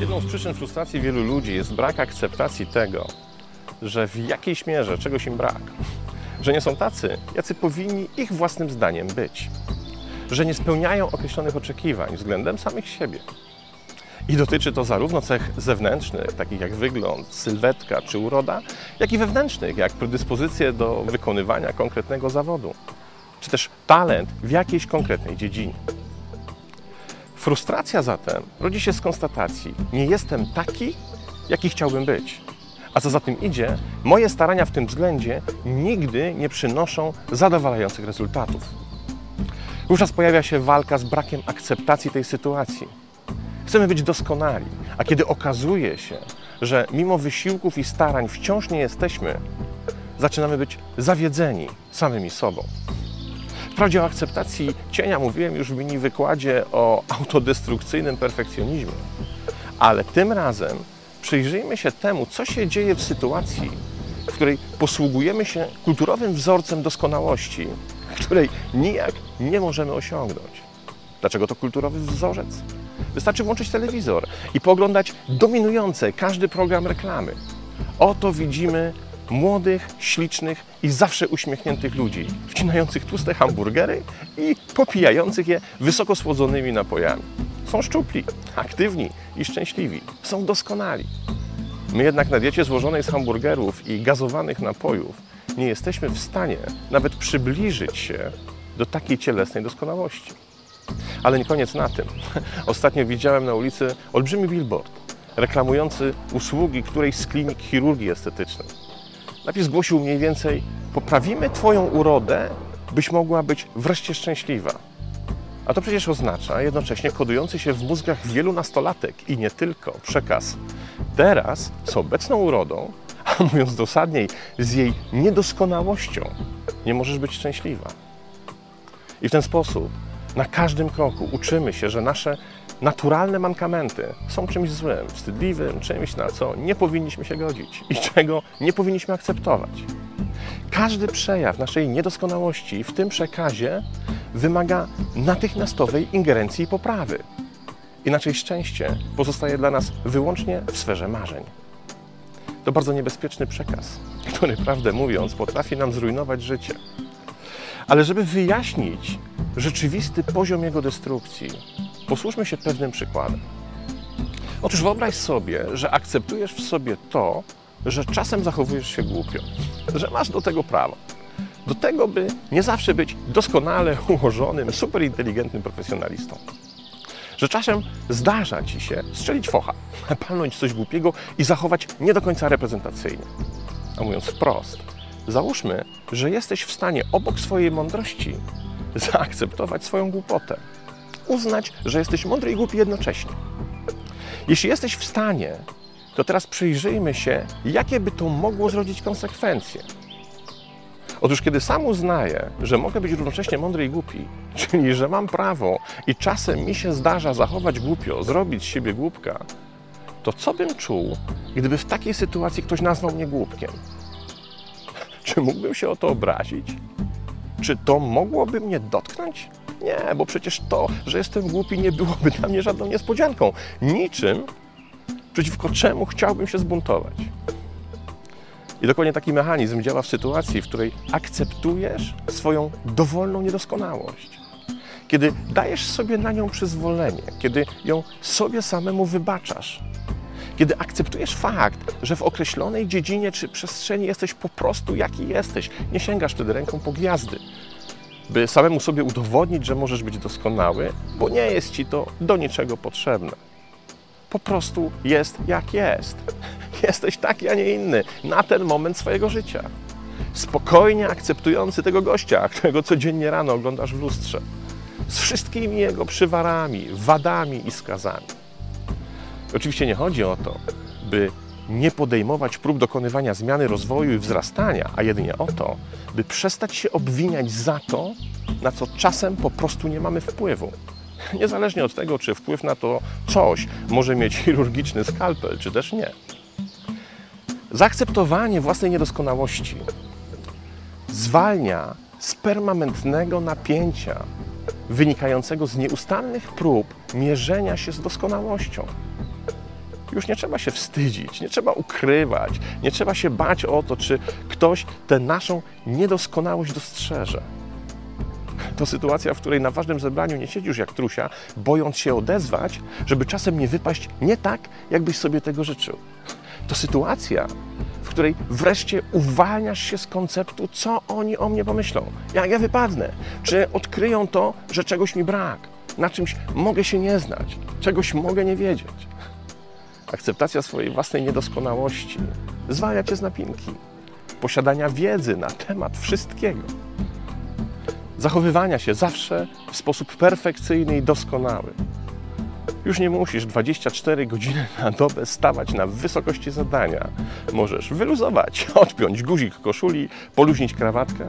Jedną z przyczyn frustracji wielu ludzi jest brak akceptacji tego, że w jakiejś mierze czegoś im brak. Że nie są tacy, jacy powinni ich własnym zdaniem być. Że nie spełniają określonych oczekiwań względem samych siebie. I dotyczy to zarówno cech zewnętrznych, takich jak wygląd, sylwetka czy uroda, jak i wewnętrznych, jak predyspozycje do wykonywania konkretnego zawodu, czy też talent w jakiejś konkretnej dziedzinie. Frustracja zatem rodzi się z konstatacji: nie jestem taki, jaki chciałbym być. A co za tym idzie, moje starania w tym względzie nigdy nie przynoszą zadowalających rezultatów. Wówczas pojawia się walka z brakiem akceptacji tej sytuacji. Chcemy być doskonali, a kiedy okazuje się, że mimo wysiłków i starań wciąż nie jesteśmy, zaczynamy być zawiedzeni samymi sobą. Wprawdzie o akceptacji cienia mówiłem już w mini wykładzie o autodestrukcyjnym perfekcjonizmie, ale tym razem przyjrzyjmy się temu, co się dzieje w sytuacji, w której posługujemy się kulturowym wzorcem doskonałości, której nijak nie możemy osiągnąć. Dlaczego to kulturowy wzorzec? Wystarczy włączyć telewizor i poglądać dominujące każdy program reklamy. Oto widzimy młodych, ślicznych i zawsze uśmiechniętych ludzi, wcinających tłuste hamburgery i popijających je wysoko słodzonymi napojami. Są szczupli, aktywni i szczęśliwi. Są doskonali. My jednak na diecie złożonej z hamburgerów i gazowanych napojów nie jesteśmy w stanie nawet przybliżyć się do takiej cielesnej doskonałości. Ale nie koniec na tym. Ostatnio widziałem na ulicy olbrzymi billboard reklamujący usługi którejś z klinik chirurgii estetycznej. Napis głosił mniej więcej: Poprawimy Twoją urodę, byś mogła być wreszcie szczęśliwa. A to przecież oznacza jednocześnie kodujący się w mózgach wielu nastolatek i nie tylko przekaz. Teraz z obecną urodą, a mówiąc dosadniej, z jej niedoskonałością, nie możesz być szczęśliwa. I w ten sposób na każdym kroku uczymy się, że nasze naturalne mankamenty są czymś złym, wstydliwym, czymś, na co nie powinniśmy się godzić i czego nie powinniśmy akceptować. Każdy przejaw naszej niedoskonałości w tym przekazie wymaga natychmiastowej ingerencji i poprawy. Inaczej szczęście pozostaje dla nas wyłącznie w sferze marzeń. To bardzo niebezpieczny przekaz, który, prawdę mówiąc, potrafi nam zrujnować życie. Ale żeby wyjaśnić rzeczywisty poziom jego destrukcji, posłuchajmy się pewnym przykładem. Otóż wyobraź sobie, że akceptujesz w sobie to, że czasem zachowujesz się głupio, że masz do tego prawo. Do tego, by nie zawsze być doskonale ułożonym, superinteligentnym profesjonalistą. Że czasem zdarza ci się strzelić focha, palnąć coś głupiego i zachować nie do końca reprezentacyjnie. A mówiąc wprost, załóżmy, że jesteś w stanie obok swojej mądrości zaakceptować swoją głupotę. Uznać, że jesteś mądry i głupi jednocześnie. Jeśli jesteś w stanie, to teraz przyjrzyjmy się, jakie by to mogło zrodzić konsekwencje. Otóż, kiedy sam uznaję, że mogę być równocześnie mądry i głupi, czyli że mam prawo i czasem mi się zdarza zachować głupio, zrobić z siebie głupka, to co bym czuł, gdyby w takiej sytuacji ktoś nazwał mnie głupkiem? Czy mógłbym się o to obrazić? Czy to mogłoby mnie dotknąć? Nie, bo przecież to, że jestem głupi, nie byłoby dla mnie żadną niespodzianką. Niczym, przeciwko czemu chciałbym się zbuntować. I dokładnie taki mechanizm działa w sytuacji, w której akceptujesz swoją dowolną niedoskonałość. Kiedy dajesz sobie na nią przyzwolenie, kiedy ją sobie samemu wybaczasz, kiedy akceptujesz fakt, że w określonej dziedzinie czy przestrzeni jesteś po prostu jaki jesteś, nie sięgasz wtedy ręką po gwiazdy, by samemu sobie udowodnić, że możesz być doskonały, bo nie jest ci to do niczego potrzebne. Po prostu jest jak jest. Jesteś taki, a nie inny na ten moment swojego życia. Spokojnie akceptujący tego gościa, którego codziennie rano oglądasz w lustrze, z wszystkimi jego przywarami, wadami i skazami. Oczywiście nie chodzi o to, by nie podejmować prób dokonywania zmiany rozwoju i wzrastania, a jedynie o to, by przestać się obwiniać za to, na co czasem po prostu nie mamy wpływu. Niezależnie od tego, czy wpływ na to coś może mieć chirurgiczny skalpel, czy też nie. Zaakceptowanie własnej niedoskonałości zwalnia z permanentnego napięcia wynikającego z nieustannych prób mierzenia się z doskonałością. Już nie trzeba się wstydzić, nie trzeba ukrywać, nie trzeba się bać o to, czy ktoś tę naszą niedoskonałość dostrzeże. To sytuacja, w której na ważnym zebraniu nie siedzisz jak trusia, bojąc się odezwać, żeby czasem nie wypaść nie tak, jakbyś sobie tego życzył. To sytuacja, w której wreszcie uwalniasz się z konceptu, co oni o mnie pomyślą, jak ja wypadnę, czy odkryją to, że czegoś mi brak, na czymś mogę się nie znać, czegoś mogę nie wiedzieć. Akceptacja swojej własnej niedoskonałości zwalnia cię z napinki, posiadania wiedzy na temat wszystkiego, zachowywania się zawsze w sposób perfekcyjny i doskonały. Już nie musisz 24 godziny na dobę stawać na wysokości zadania. Możesz wyluzować, odpiąć guzik koszuli, poluźnić krawatkę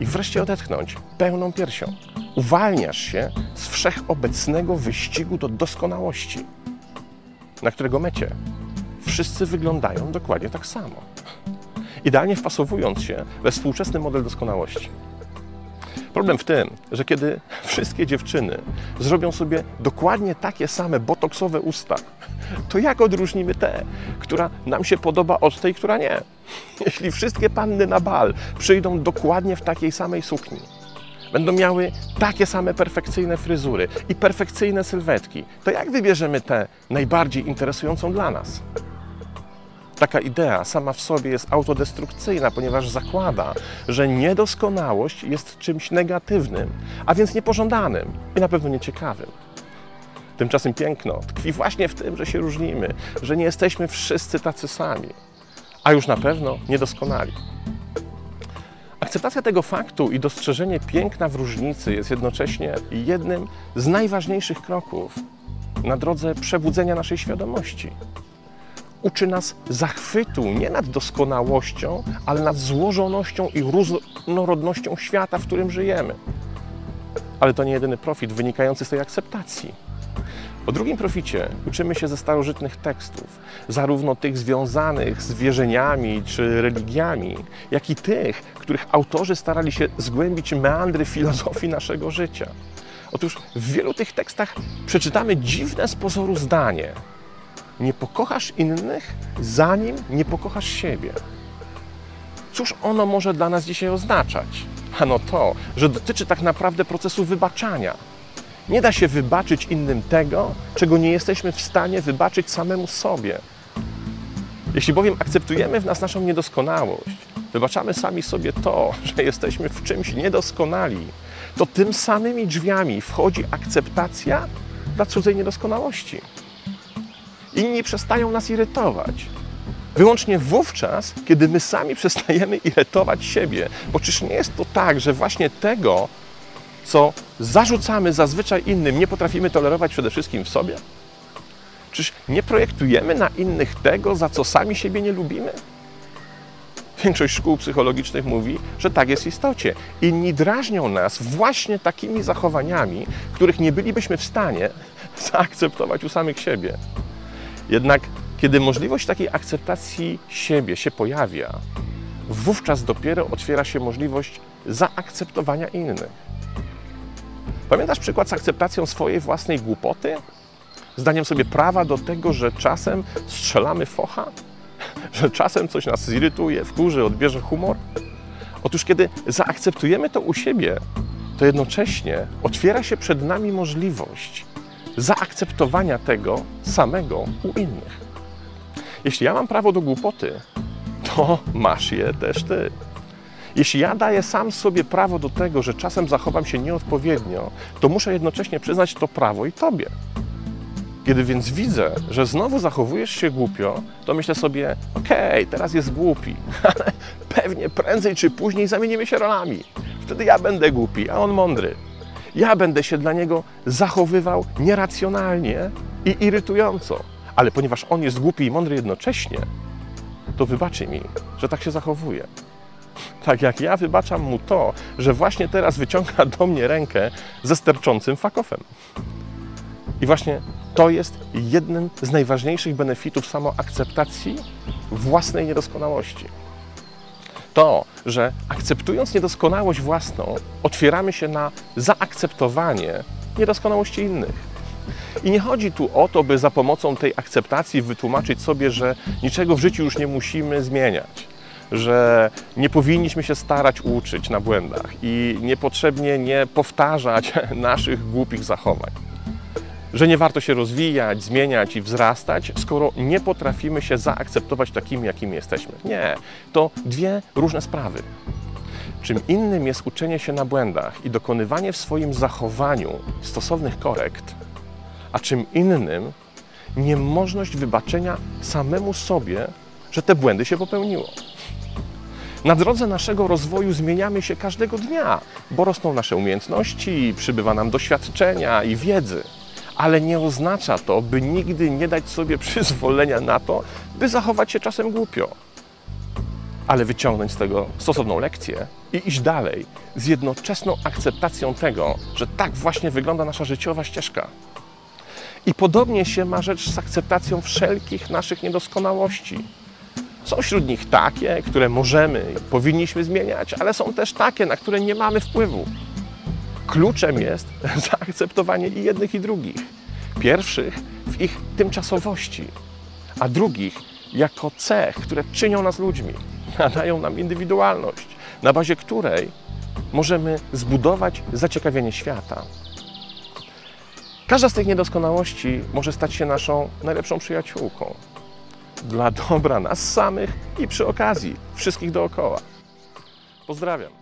i wreszcie odetchnąć pełną piersią. Uwalniasz się z wszechobecnego wyścigu do doskonałości, na którego mecie wszyscy wyglądają dokładnie tak samo. Idealnie wpasowując się we współczesny model doskonałości. Problem w tym, że kiedy wszystkie dziewczyny zrobią sobie dokładnie takie same botoksowe usta, to jak odróżnimy tę, która nam się podoba od tej, która nie? Jeśli wszystkie panny na bal przyjdą dokładnie w takiej samej sukni, będą miały takie same perfekcyjne fryzury i perfekcyjne sylwetki, to jak wybierzemy tę najbardziej interesującą dla nas? Taka idea sama w sobie jest autodestrukcyjna, ponieważ zakłada, że niedoskonałość jest czymś negatywnym, a więc niepożądanym i na pewno nieciekawym. Tymczasem piękno tkwi właśnie w tym, że się różnimy, że nie jesteśmy wszyscy tacy sami, a już na pewno niedoskonali. Akceptacja tego faktu i dostrzeżenie piękna w różnicy jest jednocześnie jednym z najważniejszych kroków na drodze przebudzenia naszej świadomości uczy nas zachwytu nie nad doskonałością, ale nad złożonością i różnorodnością świata, w którym żyjemy. Ale to nie jedyny profit wynikający z tej akceptacji. O drugim proficie uczymy się ze starożytnych tekstów, zarówno tych związanych z wierzeniami czy religiami, jak i tych, których autorzy starali się zgłębić meandry filozofii naszego życia. Otóż w wielu tych tekstach przeczytamy dziwne z pozoru zdanie, nie pokochasz innych, zanim nie pokochasz siebie. Cóż ono może dla nas dzisiaj oznaczać? Ano to, że dotyczy tak naprawdę procesu wybaczania. Nie da się wybaczyć innym tego, czego nie jesteśmy w stanie wybaczyć samemu sobie. Jeśli bowiem akceptujemy w nas naszą niedoskonałość, wybaczamy sami sobie to, że jesteśmy w czymś niedoskonali, to tym samymi drzwiami wchodzi akceptacja dla cudzej niedoskonałości. Inni przestają nas irytować. Wyłącznie wówczas, kiedy my sami przestajemy irytować siebie. Bo czyż nie jest to tak, że właśnie tego, co zarzucamy zazwyczaj innym, nie potrafimy tolerować przede wszystkim w sobie? Czyż nie projektujemy na innych tego, za co sami siebie nie lubimy? Większość szkół psychologicznych mówi, że tak jest w istocie. Inni drażnią nas właśnie takimi zachowaniami, których nie bylibyśmy w stanie zaakceptować u samych siebie. Jednak kiedy możliwość takiej akceptacji siebie się pojawia, wówczas dopiero otwiera się możliwość zaakceptowania innych. Pamiętasz przykład z akceptacją swojej własnej głupoty? Zdaniem sobie prawa do tego, że czasem strzelamy focha? Że czasem coś nas zirytuje, wkurzy, odbierze humor? Otóż kiedy zaakceptujemy to u siebie, to jednocześnie otwiera się przed nami możliwość zaakceptowania tego samego u innych. Jeśli ja mam prawo do głupoty, to masz je też ty. Jeśli ja daję sam sobie prawo do tego, że czasem zachowam się nieodpowiednio, to muszę jednocześnie przyznać to prawo i tobie. Kiedy więc widzę, że znowu zachowujesz się głupio, to myślę sobie, okej, okay, teraz jest głupi, ale pewnie prędzej czy później zamienimy się rolami. Wtedy ja będę głupi, a on mądry ja będę się dla niego zachowywał nieracjonalnie i irytująco. Ale ponieważ on jest głupi i mądry jednocześnie, to wybaczy mi, że tak się zachowuje. Tak jak ja wybaczam mu to, że właśnie teraz wyciąga do mnie rękę ze sterczącym fakofem. I właśnie to jest jednym z najważniejszych benefitów samoakceptacji własnej niedoskonałości. To, że akceptując niedoskonałość własną, otwieramy się na zaakceptowanie niedoskonałości innych. I nie chodzi tu o to, by za pomocą tej akceptacji wytłumaczyć sobie, że niczego w życiu już nie musimy zmieniać, że nie powinniśmy się starać uczyć na błędach i niepotrzebnie nie powtarzać naszych głupich zachowań. Że nie warto się rozwijać, zmieniać i wzrastać, skoro nie potrafimy się zaakceptować takimi, jakimi jesteśmy. Nie, to dwie różne sprawy. Czym innym jest uczenie się na błędach i dokonywanie w swoim zachowaniu stosownych korekt, a czym innym niemożność wybaczenia samemu sobie, że te błędy się popełniło. Na drodze naszego rozwoju zmieniamy się każdego dnia, bo rosną nasze umiejętności, przybywa nam doświadczenia i wiedzy. Ale nie oznacza to, by nigdy nie dać sobie przyzwolenia na to, by zachować się czasem głupio. Ale wyciągnąć z tego stosowną lekcję i iść dalej z jednoczesną akceptacją tego, że tak właśnie wygląda nasza życiowa ścieżka. I podobnie się ma rzecz z akceptacją wszelkich naszych niedoskonałości. Są wśród nich takie, które możemy powinniśmy zmieniać, ale są też takie, na które nie mamy wpływu. Kluczem jest zaakceptowanie i jednych, i drugich. Pierwszych w ich tymczasowości, a drugich jako cech, które czynią nas ludźmi, nadają nam indywidualność, na bazie której możemy zbudować zaciekawienie świata. Każda z tych niedoskonałości może stać się naszą najlepszą przyjaciółką. Dla dobra nas samych i przy okazji wszystkich dookoła. Pozdrawiam.